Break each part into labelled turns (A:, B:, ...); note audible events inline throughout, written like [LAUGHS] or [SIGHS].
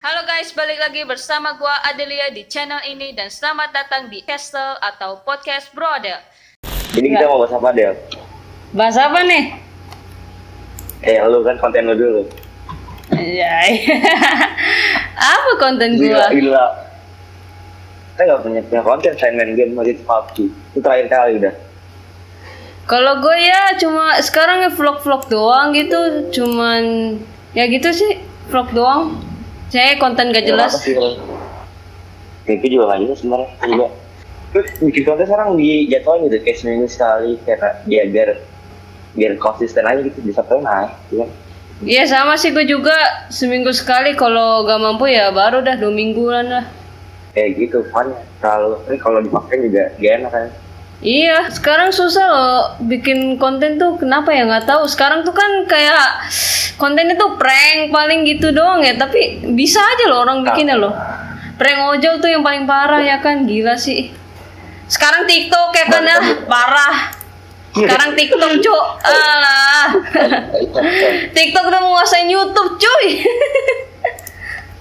A: Halo guys, balik lagi bersama gua Adelia di channel ini dan selamat datang di Castle atau Podcast Brother.
B: Jadi kita mau bahas apa Del?
A: Bahas apa nih?
B: Eh lu kan konten lu dulu.
A: Ya. [LAUGHS] apa konten
B: Gila,
A: gua?
B: gila. Kita nggak punya, punya konten selain main game masih PUBG. Itu terakhir kali udah.
A: Kalau gue ya cuma sekarang ya vlog-vlog doang gitu, cuman ya gitu sih vlog doang. Saya konten gak jelas.
B: Apa sih kalau- Ya, itu juga nggak jelas sebenarnya. Juga. Terus bikin konten sekarang dijadwalin gitu kayak seminggu sekali karena dia biar biar konsisten aja gitu bisa tuh naik. Ya.
A: Iya sama sih gue juga seminggu sekali kalau gak mampu ya baru dah dua mingguan lah.
B: Kayak gitu kan kalau kalau dipakai juga gak enak kan.
A: Iya, sekarang susah loh bikin konten tuh kenapa ya nggak tahu. Sekarang tuh kan kayak kontennya tuh prank paling gitu doang ya, tapi bisa aja loh orang bikinnya loh. Prank ojol tuh yang paling parah ya kan, gila sih. Sekarang TikTok ya kan ya, parah. Sekarang TikTok cuk, alah. [LAUGHS] TikTok udah menguasain YouTube cuy.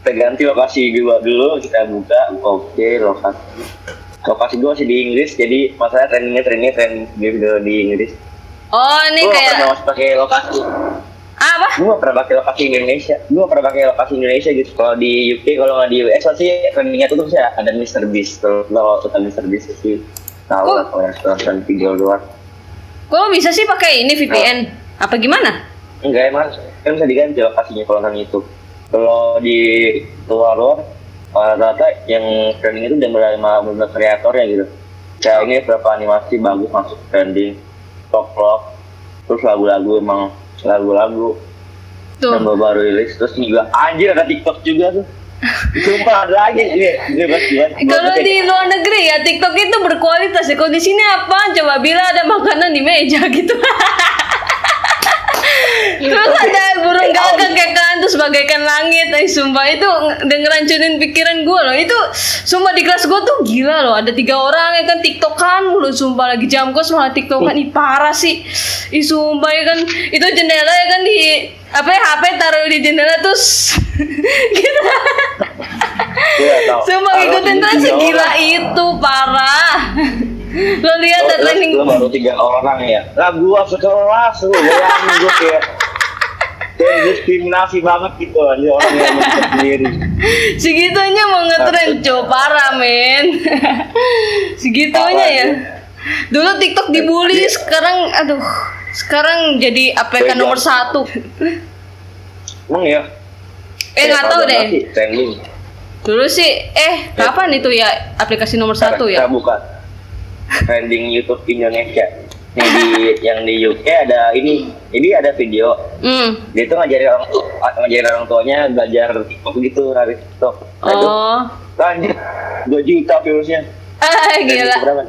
B: kita ganti lokasi gua dulu kita buka oke lokasi lokasi gua masih di Inggris jadi masalah trainingnya trainingnya train video di Inggris
A: Oh ini
B: gua
A: kayak
B: masih pakai lokasi gua nggak pernah pakai lokasi Indonesia. Gua nggak pernah pakai lokasi Indonesia gitu. Kalau di UK kalau nggak di US pasti trainingnya tuh sih ada Mr Beast kalau kalau tentang Mr Beast sih. Tahu lah kalau yang nonton video luar.
A: Kok bisa sih pakai ini VPN? Apa gimana?
B: enggak emang kan bisa diganti lokasinya kalau nonton itu kalau di luar luar rata-rata yang trending itu udah mulai beberapa kreator ya gitu. Kayak ini berapa animasi bagus masuk trending. Vlog vlog terus lagu-lagu emang lagu-lagu
A: Tuh.
B: yang baru rilis terus juga anjir ada TikTok juga tuh. Sumpah ada lagi. Ini bebas banget
A: Kalau di luar negeri ya TikTok itu berkualitas ya. Kalau di sini apa? Coba bila ada makanan di meja [LAUGHS] gitu. Terus ada burung gagak ya kan terus bagaikan langit. Eh, sumpah itu udah ngerancunin pikiran gue loh. Itu sumpah di kelas gue tuh gila loh. Ada tiga orang ya kan tiktokan mulu sumpah. Lagi jam kos malah tiktokan. Ih parah sih. Ih sumpah ya kan. Itu jendela ya kan di apa ya HP taruh di jendela terus [LAUGHS] gitu
B: Iya.
A: Sumpah
B: Kalau
A: ngikutin terus segila
B: orang.
A: itu parah. Lo lihat
B: Oh, lu baru tiga orang ya lah gua sekelas lu bayangin gua kayak kayak diskriminasi banget gitu aja orang yang sendiri
A: segitunya mau ngetren cow parah men. [LAUGHS] segitunya
B: Parah,
A: ya. Dulu TikTok dibully, sekarang aduh sekarang jadi APK nomor satu.
B: emang ya
A: Eh nggak tahu deh.
B: Trending
A: Dulu sih eh kapan itu ya aplikasi nomor satu
B: kita
A: ya?
B: buka trending YouTube Indonesia yang di [LAUGHS] yang di UK ada ini ini ada video
A: Hmm.
B: dia tuh ngajarin orang ngajarin orang tuanya belajar TikTok gitu dari TikTok nah,
A: Oh.
B: lanjut 2 juta viewsnya [LAUGHS]
A: Ah gila.
B: berapa?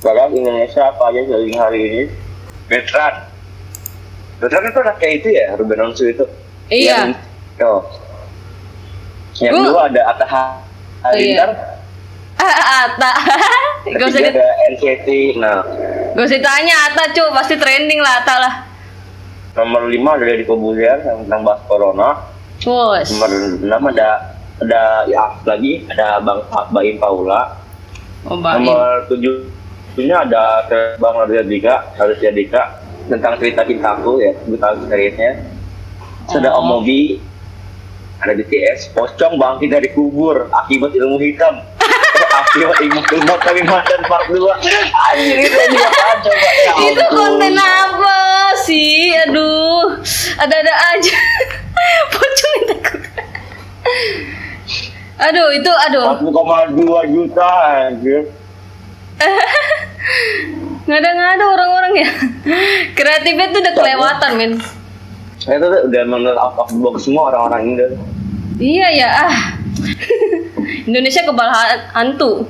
B: Bahkan Indonesia apa aja dari hari ini Betran. Bertrand itu kayak itu ya Ruben Onsu itu?
A: Iya.
B: Yang, oh. yang
A: Gue...
B: dulu ada Atta Halilintar
A: oh, iya. [LAUGHS] Atta. Gak usah
B: ada NCT nah.
A: Gak usah tanya Atta cu. Pasti trending lah Atta lah.
B: Nomor lima ada di Kobuzier yang tentang bahas corona. Nomor enam ada ada ya lagi ada Bang Baim Paula.
A: Oh,
B: nomor tujuh bukunya ada Bang Raditya Dika, Raditya Dika tentang cerita cintaku ya, tentang ceritanya.
A: Sudah
B: Om Omobi, ada BTS, pocong bangkit dari kubur akibat ilmu hitam. [LAUGHS] Akibat ilmu ilmu kami mantan part 2 itu ya
A: konten apa sih? Aduh, ada-ada aja [LAUGHS] Pocong itu Aduh, itu aduh.
B: 1,2 juta anjir. [LAUGHS]
A: Ngada-ngada orang-orang ya. Kreatifnya tuh udah kelewatan, men.
B: Itu tuh udah menurut out of the box semua orang-orang Indo
A: Iya ya, ah. [LAUGHS] Indonesia kebal ha- hantu.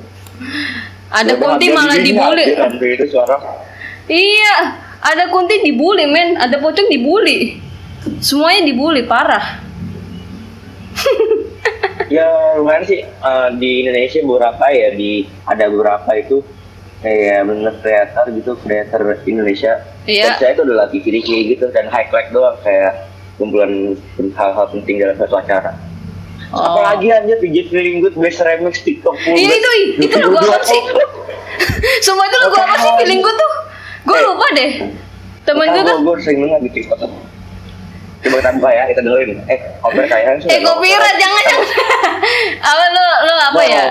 A: Ada kunti malah dibully.
B: Hampir itu suara
A: Iya, ada kunti dibully, men. Ada pocong dibully. Semuanya dibully parah. [LAUGHS]
B: ya lumayan sih eh, di Indonesia beberapa ya di ada beberapa itu kayak bener kreator gitu kreator Indonesia
A: Iya.
B: dan saya itu adalah TV gitu dan highlight doang kayak kumpulan hal-hal penting dalam satu acara
A: Oh.
B: Apalagi anjir PJ Feeling Best Remix TikTok full
A: Iya itu itu lagu apa sih? [LAUGHS] Semua itu lagu apa sih feeling gue tuh? Gue
B: Eh.
A: lupa deh. Temen gue tuh.
B: Gue sering banget di TikTok. Coba kita buka ya, kita dengerin. Eh, cover kayaknya sih.
A: Eh copyright jangan jangan. [LAUGHS] apa lo lo apa ya?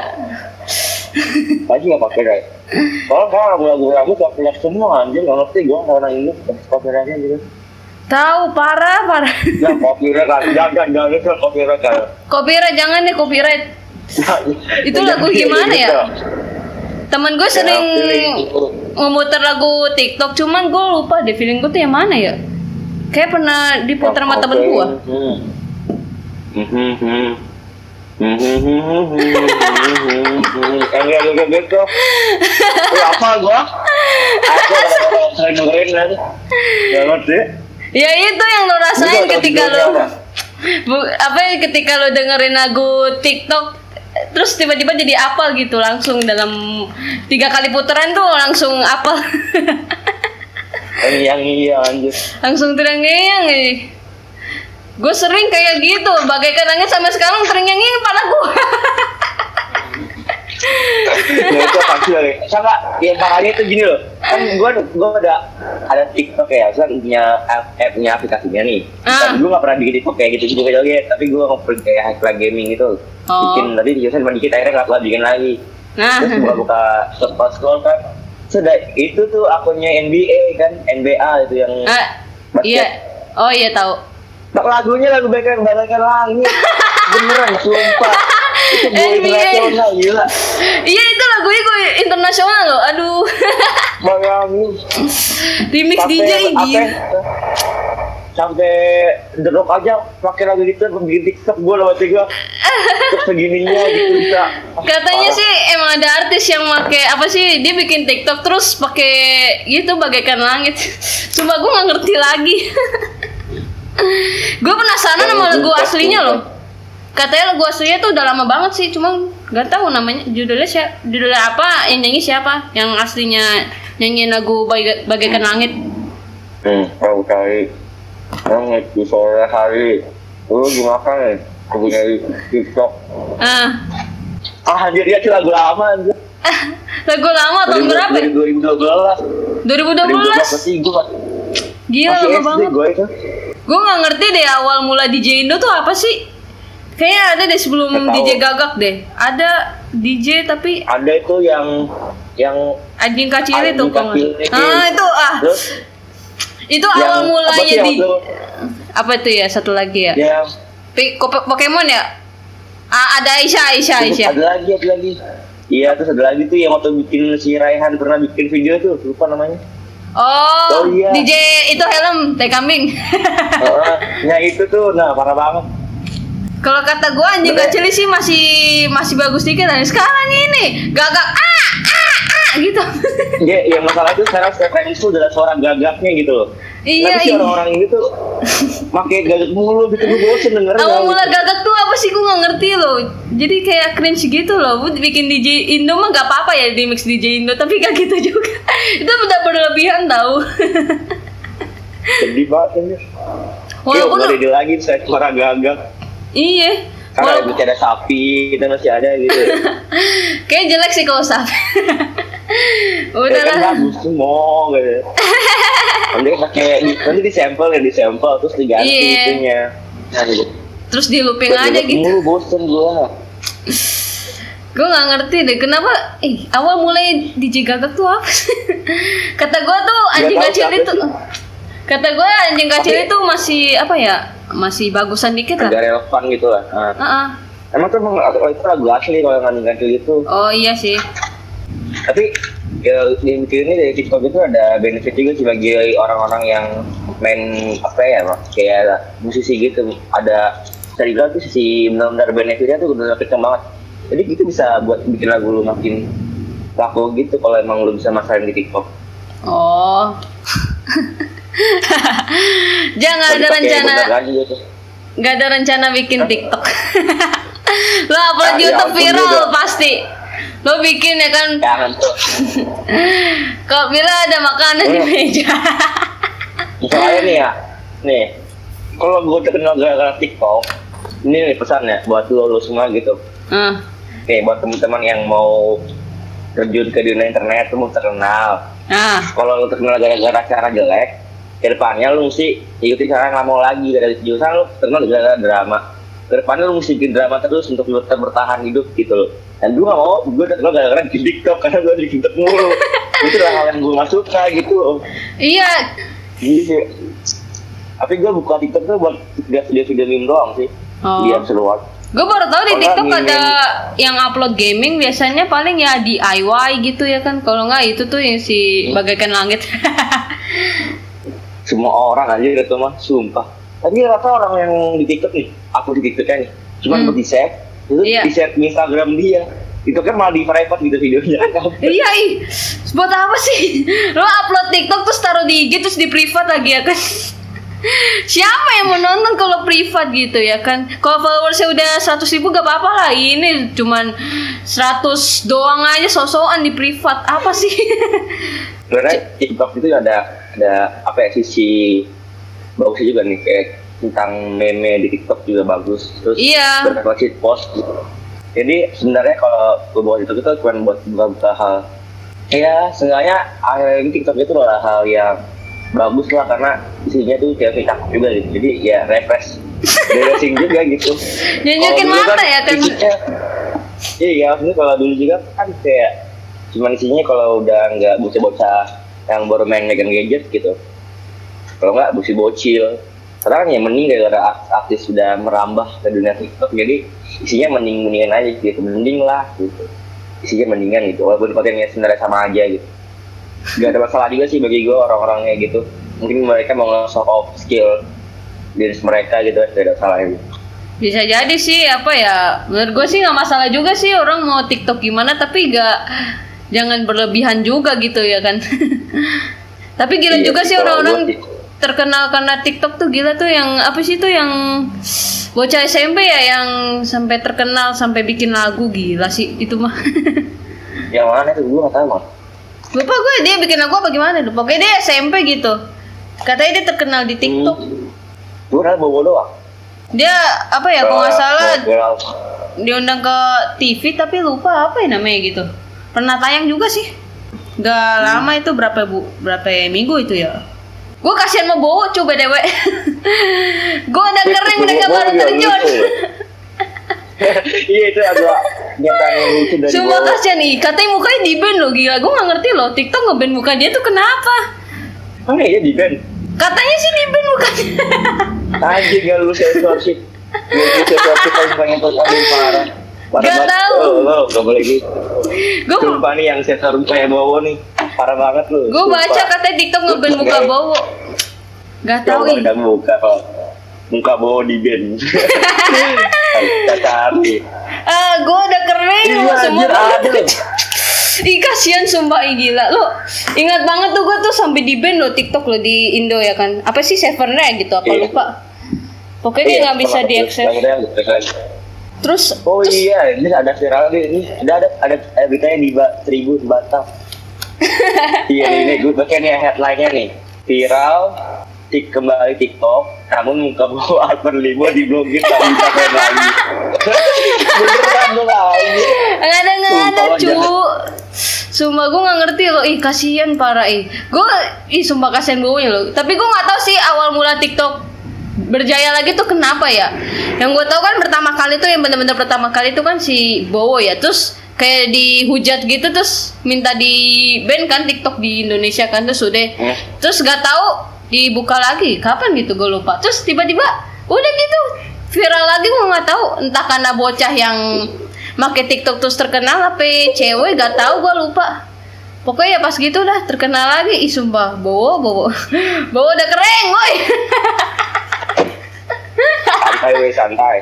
A: [LAUGHS]
B: Pasti nggak pakai right. Kalau kalau lagu-lagu kamu copyright semua anjir, nggak ngerti gue orang ini copyrightnya gitu.
A: Tahu parah parah.
B: Ya copyright kan, [LAUGHS] jangan jangan jangan itu copyright kan.
A: Copyright jangan deh copyright. [LAUGHS] Itu lagu gimana ya? Temen gue sering memutar lagu TikTok, cuman gue lupa deh feeling gue tuh yang mana ya? Kayak pernah diputar sama temen gue.
B: Yang gitu. Wih, apa gua? Aku sering dengerin kan. Gak ngerti.
A: Ya itu yang lo rasain
B: Lu
A: ketika lo
B: apa?
A: Bu, apa ya ketika lo dengerin lagu TikTok terus tiba-tiba jadi apal gitu langsung dalam tiga kali putaran tuh langsung apal
B: Yang [LAUGHS] yang iya anjir.
A: langsung terngiang nih gue sering kayak gitu bagaikan nangis sampai sekarang terngiang pada gue
B: Nah [LAUGHS] itu pasti lagi. Sama yang parahnya itu gini loh. Kan gua gua ada ada TikTok ya, saya punya app, app punya aplikasinya nih.
A: Ah.
B: Dan dulu gak pernah bikin TikTok kayak gitu juga joget, tapi gua ngobrol kayak hack gaming gitu.
A: Oh.
B: Bikin tadi di cuma dikit akhirnya gak bikin lagi.
A: nah
B: Terus buka buka scroll scroll kan. Sudah itu tuh akunnya NBA kan, NBA itu yang
A: Ah,
B: basket.
A: iya oh iya tahu
B: lagunya lagu Baker Baker Langit. Beneran sumpah. Itu [LAUGHS] gue
A: NBA.
B: internasional gila.
A: iya itu lagunya gue internasional loh aduh [LAUGHS]
B: Bayangin.
A: remix DJ gila
B: sampai The Rock aja pakai lagu gitu bikin TikTok gue lewat terus segininya gitu bisa
A: Katanya
B: Parah.
A: sih emang ada artis yang pakai apa sih dia bikin TikTok terus pakai gitu bagaikan langit. [LAUGHS] Cuma gue nggak ngerti lagi. Gue penasaran sama lagu aslinya loh. Katanya lagu aslinya tuh udah lama banget sih, cuma nggak tahu namanya judulnya siapa, judulnya apa, yang nyanyi siapa, yang aslinya nyanyiin lagu Baga- bagaikan langit.
B: hmm tahu kali yang di sore hari lu gimana nih aku punya TikTok
A: Ah,
B: ah anjir dia sih lagu lama anjir
A: lagu lama tahun berapa? ya?
B: 2012
A: 2012.
B: 2012 sih gue
A: Gila lama banget.
B: gue itu
A: Gue nggak ngerti deh awal mula DJ Indo tuh apa sih? Kayaknya ada deh sebelum
B: tahu.
A: DJ Gagak deh. Ada DJ tapi
B: ada itu yang yang
A: anjing kaciri tuh
B: Anjing
A: kok. Ah itu ah
B: terus
A: itu awal mulanya di apa itu ya satu lagi ya?
B: yang
A: Pokemon ya? Ah ada Aisyah Aisyah Aisyah.
B: Ada lagi, ada lagi. Iya, terus ada lagi tuh yang waktu bikin si Raihan pernah bikin video tuh, lupa namanya.
A: Oh,
B: Oh, iya.
A: DJ itu helm teh kambing.
B: Heeh, nah itu tuh, nah parah banget.
A: Kalau kata gue anjing
B: Bener.
A: kacili sih masih masih bagus dikit. Dan sekarang ini gagak ah ah ah gitu.
B: Ya, yang masalah itu sekarang Stephen itu adalah suara gagaknya gitu loh.
A: Iya,
B: Tapi si orang-orang ini tuh pakai gagak mulu gitu, gue bosen dengerin.
A: Awal mula
B: gitu.
A: gagak tuh apa sih gue nggak ngerti loh. Jadi kayak cringe gitu loh. Gue bikin DJ Indo mah gak apa-apa ya di mix DJ Indo, tapi gak gitu juga. [LAUGHS] Itu udah berlebihan tau. [LAUGHS]
B: Sedih banget ini.
A: Walaupun
B: Walaupun ada lagi saya suara gagak.
A: iya.
B: Karena
A: Walaupun,
B: masih ada sapi, itu masih ada gitu. [LAUGHS]
A: kayak jelek sih kalau sampai. Udah
B: Ya kan
A: lah.
B: bagus semua gitu. [LAUGHS] Nanti pakai nanti di sampel ya di sampel terus diganti
A: Iya.
B: itunya. Nah, gitu.
A: Terus di looping aja gitu.
B: Mulu bosen gua. [SIGHS]
A: Gue nggak ngerti deh kenapa. Eh awal mulai DJ gagak tuh apa? sih? [LAUGHS] Kata gue tuh anjing kacil itu.
B: sih.
A: Kata gue anjing kacil
B: Tapi-
A: itu masih apa ya? Masih bagusan dikit lah.
B: Agak relevan gitu lah. Nah.
A: Heeh.
B: Emang tuh emang oh, itu lagu asli kalau nggak ganti gitu.
A: Oh iya sih.
B: Tapi ya, di bikin ini dari TikTok itu ada benefit juga sih bagi orang-orang yang main apa ya, kayak musisi gitu. Ada bisa dibilang tuh sisi benar-benar benefitnya tuh benar-benar kenceng banget. Jadi itu bisa buat bikin lagu lu makin laku gitu kalau emang lu bisa masarin di TikTok.
A: Oh. [LAUGHS] Jangan ada rencana,
B: tuh.
A: nggak ada rencana bikin TikTok. [LAUGHS] Lo upload
B: Ah, ya
A: YouTube viral pasti. Lo bikin ya kan?
B: Jangan tuh.
A: Kok bila ada makanan di
B: Hmm.
A: meja?
B: Misalnya nih ya, nih, kalau gue terkenal gara-gara TikTok, ini nih pesan ya buat lo, lo semua gitu.
A: Ah,
B: Nih buat teman-teman yang mau terjun ke dunia internet, tuh mau terkenal.
A: ah,
B: Kalau lo terkenal gara-gara cara jelek, ke depannya lu mesti ikutin cara yang nggak mau lagi dari jurusan lu terkenal gara-gara drama. Ke depannya lu mesti bikin drama terus untuk lu tetap bertahan hidup gitu loh. Dan gue gak mau, gue terkenal gara-gara di TikTok karena gue di TikTok mulu. [LAUGHS] itu adalah hal yang gue gak suka gitu.
A: iya.
B: Iya. Tapi gue buka TikTok tuh buat lihat video-video meme doang sih.
A: Oh.
B: Dia seru
A: Gue baru tahu di TikTok
B: nggak
A: ada yang upload gaming biasanya paling ya DIY gitu ya kan. Kalau nggak itu tuh yang si
B: Hmm.
A: bagaikan langit. [LAUGHS]
B: Semua orang aja gitu mah, sumpah. Tapi rata orang yang di TikTok nih, aku di TikToknya nih, cuman
A: Hmm.
B: buat di share, itu
A: Iya.
B: di share di Instagram dia. Itu kan malah di private gitu videonya. [LAUGHS]
A: iya ih, buat apa sih? Lo upload TikTok terus taruh di IG terus di privat lagi ya kan? [LAUGHS] Siapa yang mau nonton kalau privat gitu ya kan? Kalau followersnya udah 100 ribu gak apa-apa lah. Ini cuman 100 doang aja sosokan di privat. Apa sih? [LAUGHS]
B: Sebenarnya TikTok itu ada ada apa ya sisi bagusnya juga nih kayak tentang meme di TikTok juga bagus. Terus
A: Iya.
B: beberapa cheat post gitu. Jadi sebenarnya kalau gue buat TikTok itu cuma buat buka hal ya seenggaknya akhir ini TikTok itu adalah hal yang bagus lah karena isinya tuh cewek cakep juga gitu. Jadi ya refresh, [LAUGHS] refreshing juga gitu.
A: Nunjukin mata ya kan?
B: isinya- Iya, maksudnya kalau dulu juga kan kayak cuman isinya kalau udah nggak bocah-bocah yang baru main megang gadget gitu. Kalau nggak busi bocil. Sekarang ya mending gara-gara artis sudah merambah ke dunia TikTok, jadi isinya mending-mendingan aja gitu, mending lah gitu. Isinya mendingan gitu, walaupun kontennya sebenarnya sama aja gitu. Gak ada masalah juga sih bagi gue orang-orangnya gitu. Mungkin mereka mau nge-show off skill diri mereka gitu, gak ada masalah gitu.
A: Bisa jadi sih apa ya menurut gue sih nggak masalah juga sih orang mau TikTok gimana tapi gak jangan berlebihan juga gitu ya kan. [LAUGHS] tapi gila
B: Iya
A: juga
B: sih,
A: orang-orang. Terkenal karena TikTok tuh gila tuh yang apa sih tuh yang bocah SMP ya yang sampai terkenal sampai bikin lagu gila sih itu mah. [LAUGHS]
B: Yang mana tuh gue gak tahu.
A: Lupa gue dia bikin lagu apa gimana tuh. Pokoknya dia SMP gitu. Katanya dia terkenal di TikTok.
B: Gue udah bawa doang.
A: Dia apa ya kalau nggak salah
B: Girl.
A: diundang ke TV tapi lupa apa ya namanya gitu pernah tayang juga sih gak lama itu berapa bu berapa minggu itu ya gue kasihan mau bawa coba dewe [LAUGHS] gue udah kering udah gak baru terjun
B: Iya itu agak dari
A: Sumpah
B: bawah.
A: kasihan nih katanya mukanya di band loh gila gue gak ngerti loh TikTok ngeband muka dia tuh kenapa
B: Oh iya di band.
A: katanya sih di band mukanya
B: Anjing gak lu censorship. Lu censorship paling pengen tuh parah. Parah
A: Gak tahu.
B: Oh, gak boleh gitu.
A: gue
B: Sumpah nih yang sensor kayak bawa nih. Parah banget lu.
A: gue baca katanya TikTok ngeband muka Bowo gak
B: Coba
A: ih
B: kita buka kalau muka bawa di band. Kita [LAUGHS] cari.
A: ah gue udah kering
B: Iya
A: loh semua. [LAUGHS] Ih kasihan sumpah ih gila Lo ingat banget tuh gue tuh sampai di band lo TikTok lo di Indo ya kan Apa sih Sevennya gitu apa
B: Iya.
A: lupa Pokoknya dia
B: Iya,
A: nggak bisa diakses. Terus
B: Oh
A: terus
B: iya, ini ada viral nih. Ini ada ada ada, ada beritanya di ba, seribu di Batam. [LAUGHS] iya nih gue baca nih headline-nya nih. Viral tik kembali TikTok, namun muka Alper Limo diblokir tak bisa main lagi. Beneran lu lagi.
A: nggak ada nggak ada cu. Sumpah gue nggak ngerti loh. Ih kasihan parah. Ih Gue Ih sumpah kasihan gue loh. Tapi gue nggak tahu sih awal mula TikTok berjaya lagi tuh kenapa ya. Yang gue tahu kan pertama kali tuh yang bener-bener pertama kali tuh kan si Bowo ya. Terus kayak dihujat gitu terus minta di ban kan TikTok di Indonesia kan terus udah.
B: Hmm.
A: terus gak tahu dibuka lagi kapan gitu gue lupa. Terus tiba-tiba udah gitu viral lagi gue nggak tahu. Entah karena bocah yang make TikTok terus terkenal apa cewek gak tahu gue lupa. Pokoknya ya pas gitu dah terkenal lagi. Ih sumpah Bowo Bowo. [LAUGHS] Bowo udah keren woi.
B: Santai santai.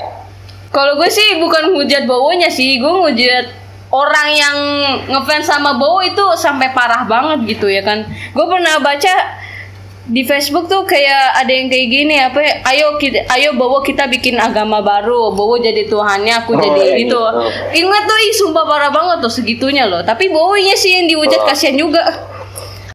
A: Kalau gue sih bukan hujat Bowonya sih, gue ngujat orang yang ngefans sama Bowo itu sampai parah banget gitu ya kan. Gue pernah baca di Facebook tuh kayak ada yang kayak gini apa ya, ayo kita ayo Bowo kita bikin agama baru Bowo jadi tuhannya aku
B: Oh,
A: jadi
B: iya,
A: itu
B: iya.
A: ingat tuh ih sumpah parah banget tuh segitunya loh tapi Bowonya sih yang dihujat
B: Oh.
A: kasihan juga